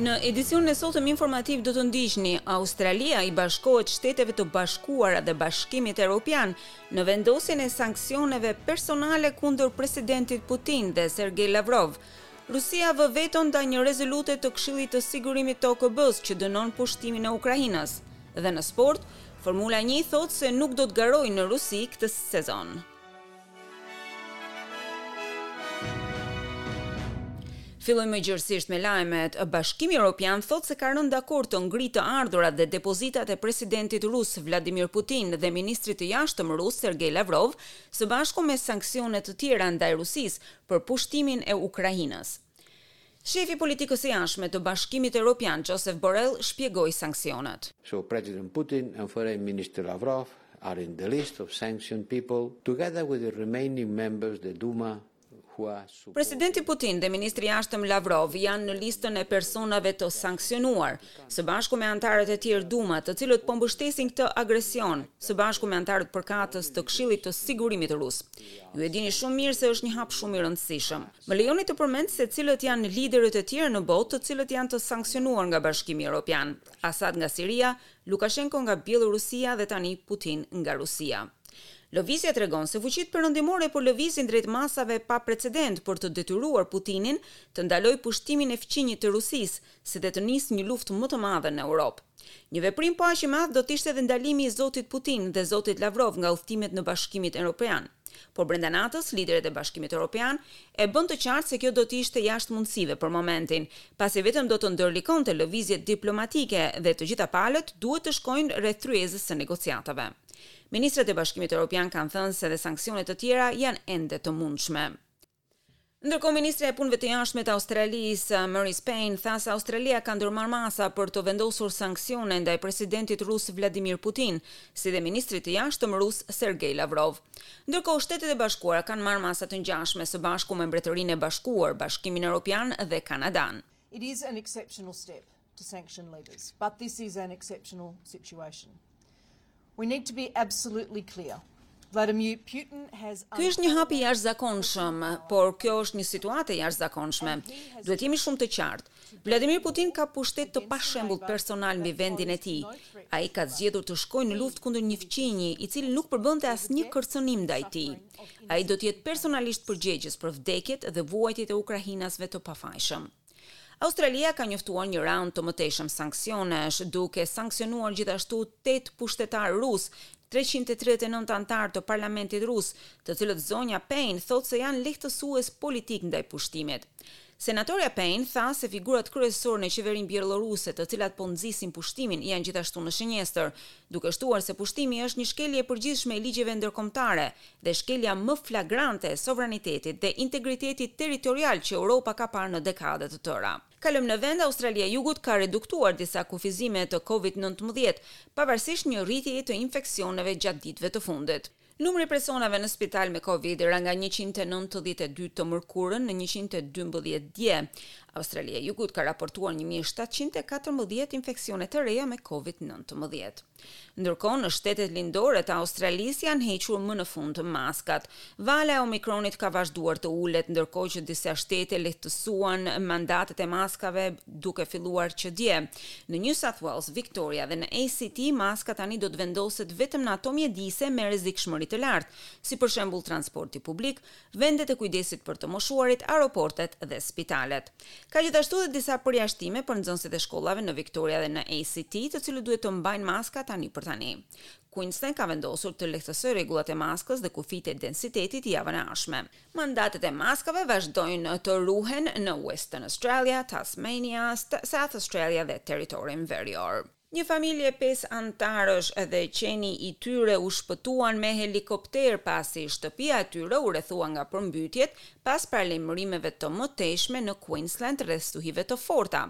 Në edicionin e sotëm informativ do të ndiqni Australia i bashkohet Shteteve të Bashkuara dhe Bashkimit Europian në vendosjen e sanksioneve personale kundër presidentit Putin dhe Sergei Lavrov. Rusia vë veton ndaj një rezolute të Këshillit të Sigurimit të OKB-së që dënon pushtimin e Ukrainës. Dhe në sport, Formula një thotë se nuk do të garojë në Rusi këtë sezon. Fillojmë gjerësisht me lajmet. Bashkimi Europian thotë se ka rënë dakord të ngrijë të ardhurat dhe depozitat e presidentit rus Vladimir Putin dhe ministrit të Jashtëm rus Sergei Lavrov, së bashku me sanksione të tjera ndaj Rusisë, për pushtimin e Ukrainës. Shefi i politikës së jashtme të Bashkimit Europian, Josep Borrell, shpjegoi sanksionet. So President Putin and Foreign Minister Lavrov are in the list of sanctioned people, together with the remaining members the Duma who are supporting. Presidenti Putin dhe Ministri i Jashtëm Lavrov janë në listën e personave të sanksionuar, së bashku me anëtarët e tjerë Duma, të cilët po mbështesin këtë agresion, së bashku me anëtarët përkatës të Këshillit të Sigurimit rus. Ju e dini shumë mirë se është një hap shumë i rëndësishëm. Më lejoni të përmend se cilët janë liderët e tjerë në botë të cilët janë të sanksionuar nga Bashkimi Europian, Assad nga Siria, Lukashenko nga Bjellorusia dhe tani Putin nga Rusia. Lëvizja tregon se fuqitë perëndimore po lëvizin drejt masave pa precedent për të detyruar Putinin të ndalojë pushtimin e fqinjit të Rusisë, si dhe të nisë një luftë më të madhe në Europë. Një veprim po aq i madh do të ishte edhe ndalimi i zotit Putin dhe zotit Lavrov nga udhëtimet në Bashkimit European. Por brenda natës, liderët e Bashkimit European e bënë të qartë se kjo do të ishte jashtë mundësive për momentin, pasi vetëm do të ndërlikonte lëvizje diplomatike dhe të gjitha palët duhet të shkojnë rreth tryezës së negociatave. Ministrat e Bashkimit Europian kanë thënë se edhe sanksione të tjera janë ende të mundshme. Ndërkohë ministrja e Punëve të Jashtme të Australisë, Marise Payne, tha se Australia ka ndërmarrë masa për të vendosur sanksione ndaj presidentit rus Vladimir Putin, si dhe ministrit të Jashtëm rus Sergei Lavrov. Ndërkohë, Shtetet e Bashkuara kanë marrë masa të ngjashme së bashku me Mbretërinë e Bashkuar, Bashkimin Europian dhe Kanadanë. It is an exceptional step. to sanction leaders, but this is an exceptional situation. We need to be absolutely clear. Vladimir Putin has Ky është një hap i jashtëzakonshëm, por kjo është një situatë e jashtëzakonshme. Duhet jemi shumë të qartë. Vladimir Putin ka pushtet të pashembullt personal mbi vendin e tij. Ai ka zgjedhur të shkojë në luftë kundër një fqinji, i cili nuk përbënte asnjë kërcënim ndaj tij. Ai do të jetë personalisht përgjegjës për vdekjet dhe vuajtjet e ukrainasve të pafajshëm. Australia ka njoftuar një raund të mëtejshëm sanksionesh, duke sanksionuar gjithashtu tetë pushtetarë rusë, 339 anëtarë të parlamentit rus, të cilët zonja Payne thotë se janë lehtësues politik ndaj pushtimit. Senatorja Payne tha se figurat kryesore në qeverinë bjelloruse, të cilat po nxisin pushtimin, janë gjithashtu në shënjestër, duke shtuar se pushtimi është një shkelje e përgjithshme e ligjeve ndërkombëtare, dhe shkelja më flagrante e sovranitetit dhe integritetit territorial që Europa ka parë në dekada të tëra. Kalojmë në vend, Australia e Jugut ka reduktuar disa kufizime të Covid nëntëmbëdhjetë, pavarësisht një rritjeje të infeksioneve gjatë ditëve të fundit. Numri i personave në spital me Covid ra nga njëqind e nëntëdhjetë e dy të mërkurën në njëqind e dymbëdhjetë dje. Australia e Jugut ka raportuar një mijë shtatëqind e katërmbëdhjetë infeksione të reja me Covid nëntëmbëdhjetë. Ndërkohë, në shtetet lindore të Australisë janë hequr më në fund maskat. Vala e Omicronit ka vazhduar të ulet, ndërkohë që disa shtete lehtësuan mandatet e maskave duke filluar që dje. Në New South Wales, Victoria dhe në ACT, maska tani do të vendoset vetëm në ato mjedise me rrezikshmëri të lartë, si për shembull transporti publik, vendet e kujdesit për të moshuarit, aeroportet dhe spitalet. Ka gjithashtu dhe disa përjashtime për nxënësit e shkollave në Victoria dhe në ACT, të cilët duhet të mbajnë maska tani për tani. Queensland ka vendosur të lehtësojë rregullat e maskës dhe kufijtë e densitetit javën e ardhshme. Mandatet e maskave vazhdojnë të ruhen në Western Australia, Tasmania, South Australia dhe Territorin Verior. Një familje pesë anëtarësh dhe qeni i tyre u shpëtuan me helikopter pasi shtëpia e tyre u rrethua nga përmbytjet pas paralajmërimeve të mëtejshme në Queensland rreth stuhive të forta.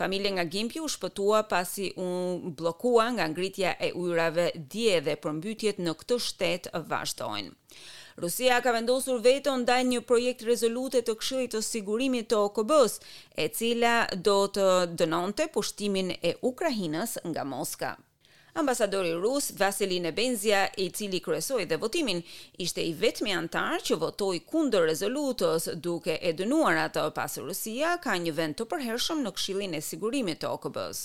Familja nga Gympie u shpëtua pasi u bllokua nga ngritja e ujërave dje dhe përmbytjet në këtë shtet vazhdojnë. Rusia ka vendosur veton ndaj një projekt-rezolute të Këshillit të Sigurimit të OKB-së, e cila do të dënonte pushtimin e Ukrainës nga Moska. Ambasadori rus, Vasily Nebenzia, i cili kryesoi dhe votimin, ishte i vetmi anëtar që votoi kundër rezolutës, duke e dënuar atë, pasi Rusia ka një vend të përhershëm në Këshillin e Sigurimit të OKB-së.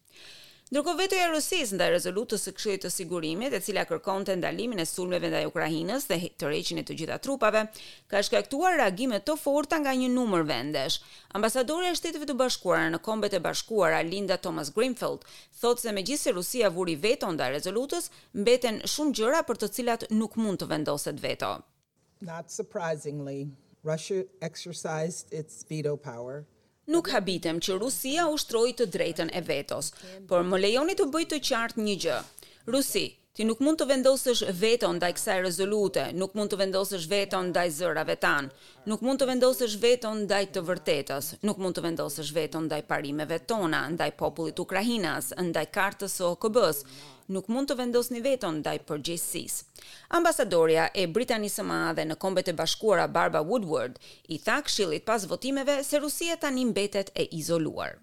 Ndërkohë vetoja e Rusisë ndaj rezolutës së Këshillit të Sigurimit, e cila kërkonte ndalimin e sulmeve ndaj Ukrainës dhe tërheqjen e të gjitha trupave, ka shkaktuar reagime të forta nga një numër vendesh. Ambasadorja e Shteteve të Bashkuara në Kombet e Bashkuara, Linda Thomas-Greenfield, thotë se megjithëse Rusia vuri veto ndaj rezolutës, mbeten shumë gjëra për të cilat nuk mund të vendoset veto. Not surprisingly, Russia exercised its veto power. Nuk habitem që Rusia ushtroi të drejtën e vetos. Por më lejoni të bëj të qartë një gjë. Rusi, ti nuk mund të vendosësh veto ndaj kësaj rezolute, nuk mund të vendosësh veto ndaj zërave tanë, nuk mund të vendosësh veto ndaj të vërtetës, nuk mund të vendosësh veto ndaj parimeve tona, ndaj popullit ukrainas, ndaj kartës së OKB-së, Nuk mund të vendosni veto ndaj përgjegjësisë. Ambasadorja e Britanisë së Madhe në Kombet e Bashkuara Barbara Woodward i tha Këshillit pas votimeve se Rusia tani mbetet e izoluar.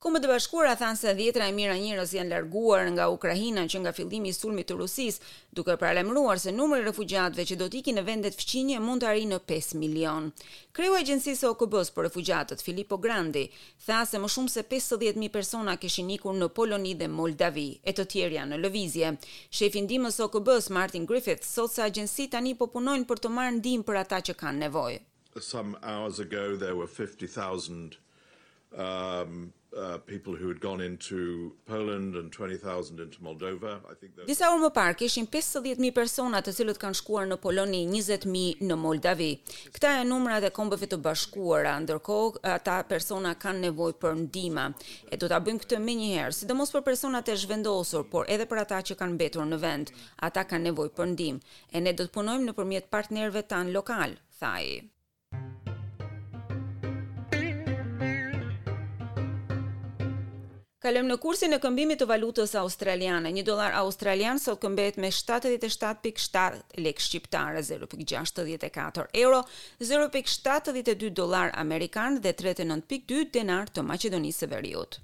Kombet e Bashkuara thanë se dhjetëra mijëra njerëz janë larguar nga Ukraina që nga fillimi i sulmit të Rusisë, duke paralajmëruar se numri i refugjatëve që do të ikin në vendet fqinje mund të arrijë në pesë milionë. Kreu i Agjencisë së OKB-së për Refugjatët, Filippo Grandi, tha se më shumë se pesëdhjetë mijë persona kishin ikur në Poloni dhe Moldavi, e të tjerë janë në lëvizje. Shefi i ndihmës së OKB-së, Martin Griffiths, thotë se agjensitë tani po punojnë për të marrë ndihmë për ata që kanë nevojë. Some hours ago there were fifty thousand people who had gone into Disa orë më parë kishim pesëdhjetë mijë persona të cilët kanë shkuar në Poloni, njëzet mijë në Moldavi. Këta janë numrat e Kombeve të Bashkuara, ndërkohë ata persona kanë nevojë për ndihma. E do ta bëjmë këtë menjëherë, sidomos për personat e zhvendosur, por edhe për ata që kanë mbetur në vend. Ata kanë nevojë për ndihmë. E ne do të punojmë nëpërmjet partnerëve tanë lokalë, tha ai. Kalojmë në kursin e këmbimit të valutës australiane. Një dollar australian sot këmbehet me 77.7 lekë shqiptare, 0.64 euro, 0.72 dollarë amerikanë dhe 39.2 denarë të Maqedonisë së Veriut.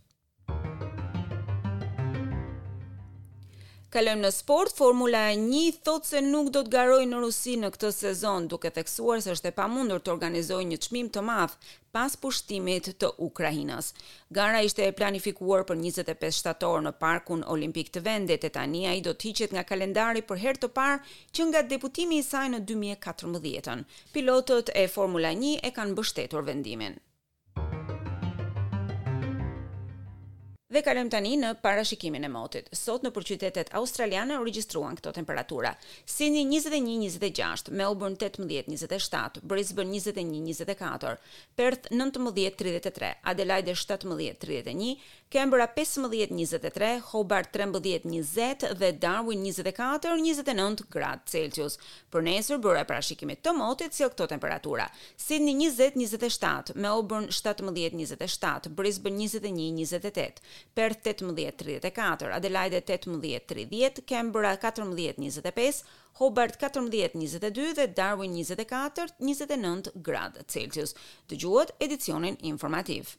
Kalojmë në sport, Formula 1 thotë se nuk do të garojë në Rusi në këtë sezon, duke theksuar se është e pamundur të organizojë një çmim të madh pas pushtimit të Ukrainës. Gara ishte e planifikuar për 25 shtator në Parkun Olimpik të vendit e tani ai do të hiqet nga kalendari për herë të parë që nga debutimi i saj në 2014. Pilotët e Formula 1 e kanë mbështetur vendimin. Dhe kalojmë tani në parashikimin e motit. Sot nëpër qytetet australiane u regjistruan këto temperatura, Sydney njëzet e një njëzet e gjashtë, Melbourne tetëmbëdhjetë njëzet e shtatë, Brisbane njëzet e një njëzet e katër, Perth nëntëmbëdhjetë tridhjetë e tre, Adelaide shtatëmbëdhjetë tridhjetë e një, Canberra pesëmbëdhjetë njëzet e tre, Hobart trembëdhjetë njëzet dhe Darwin njëzet e katër, njëzet e nëntë gradë Celsius. Për nesër, byroja e parashikimit të motit sjell këto temperatura, Sydney njëzet njëzet e shtatë, Melbourne shtatëmbëdhjetë njëzet e shtatë, Brisbane njëzet e një njëzet e tetë, Perth tetëmbëdhjetë tridhjetë e katër, Adelaide tetëmbëdhjetë tridhjetë, Canberra katërmbëdhjetë njëzet e pesë, Hobart katërmbëdhjetë njëzet e dy dhe Darwin njëzet e katër, njëzet e nëntë gradë Celsius. Dëgjuat edicionin informativ.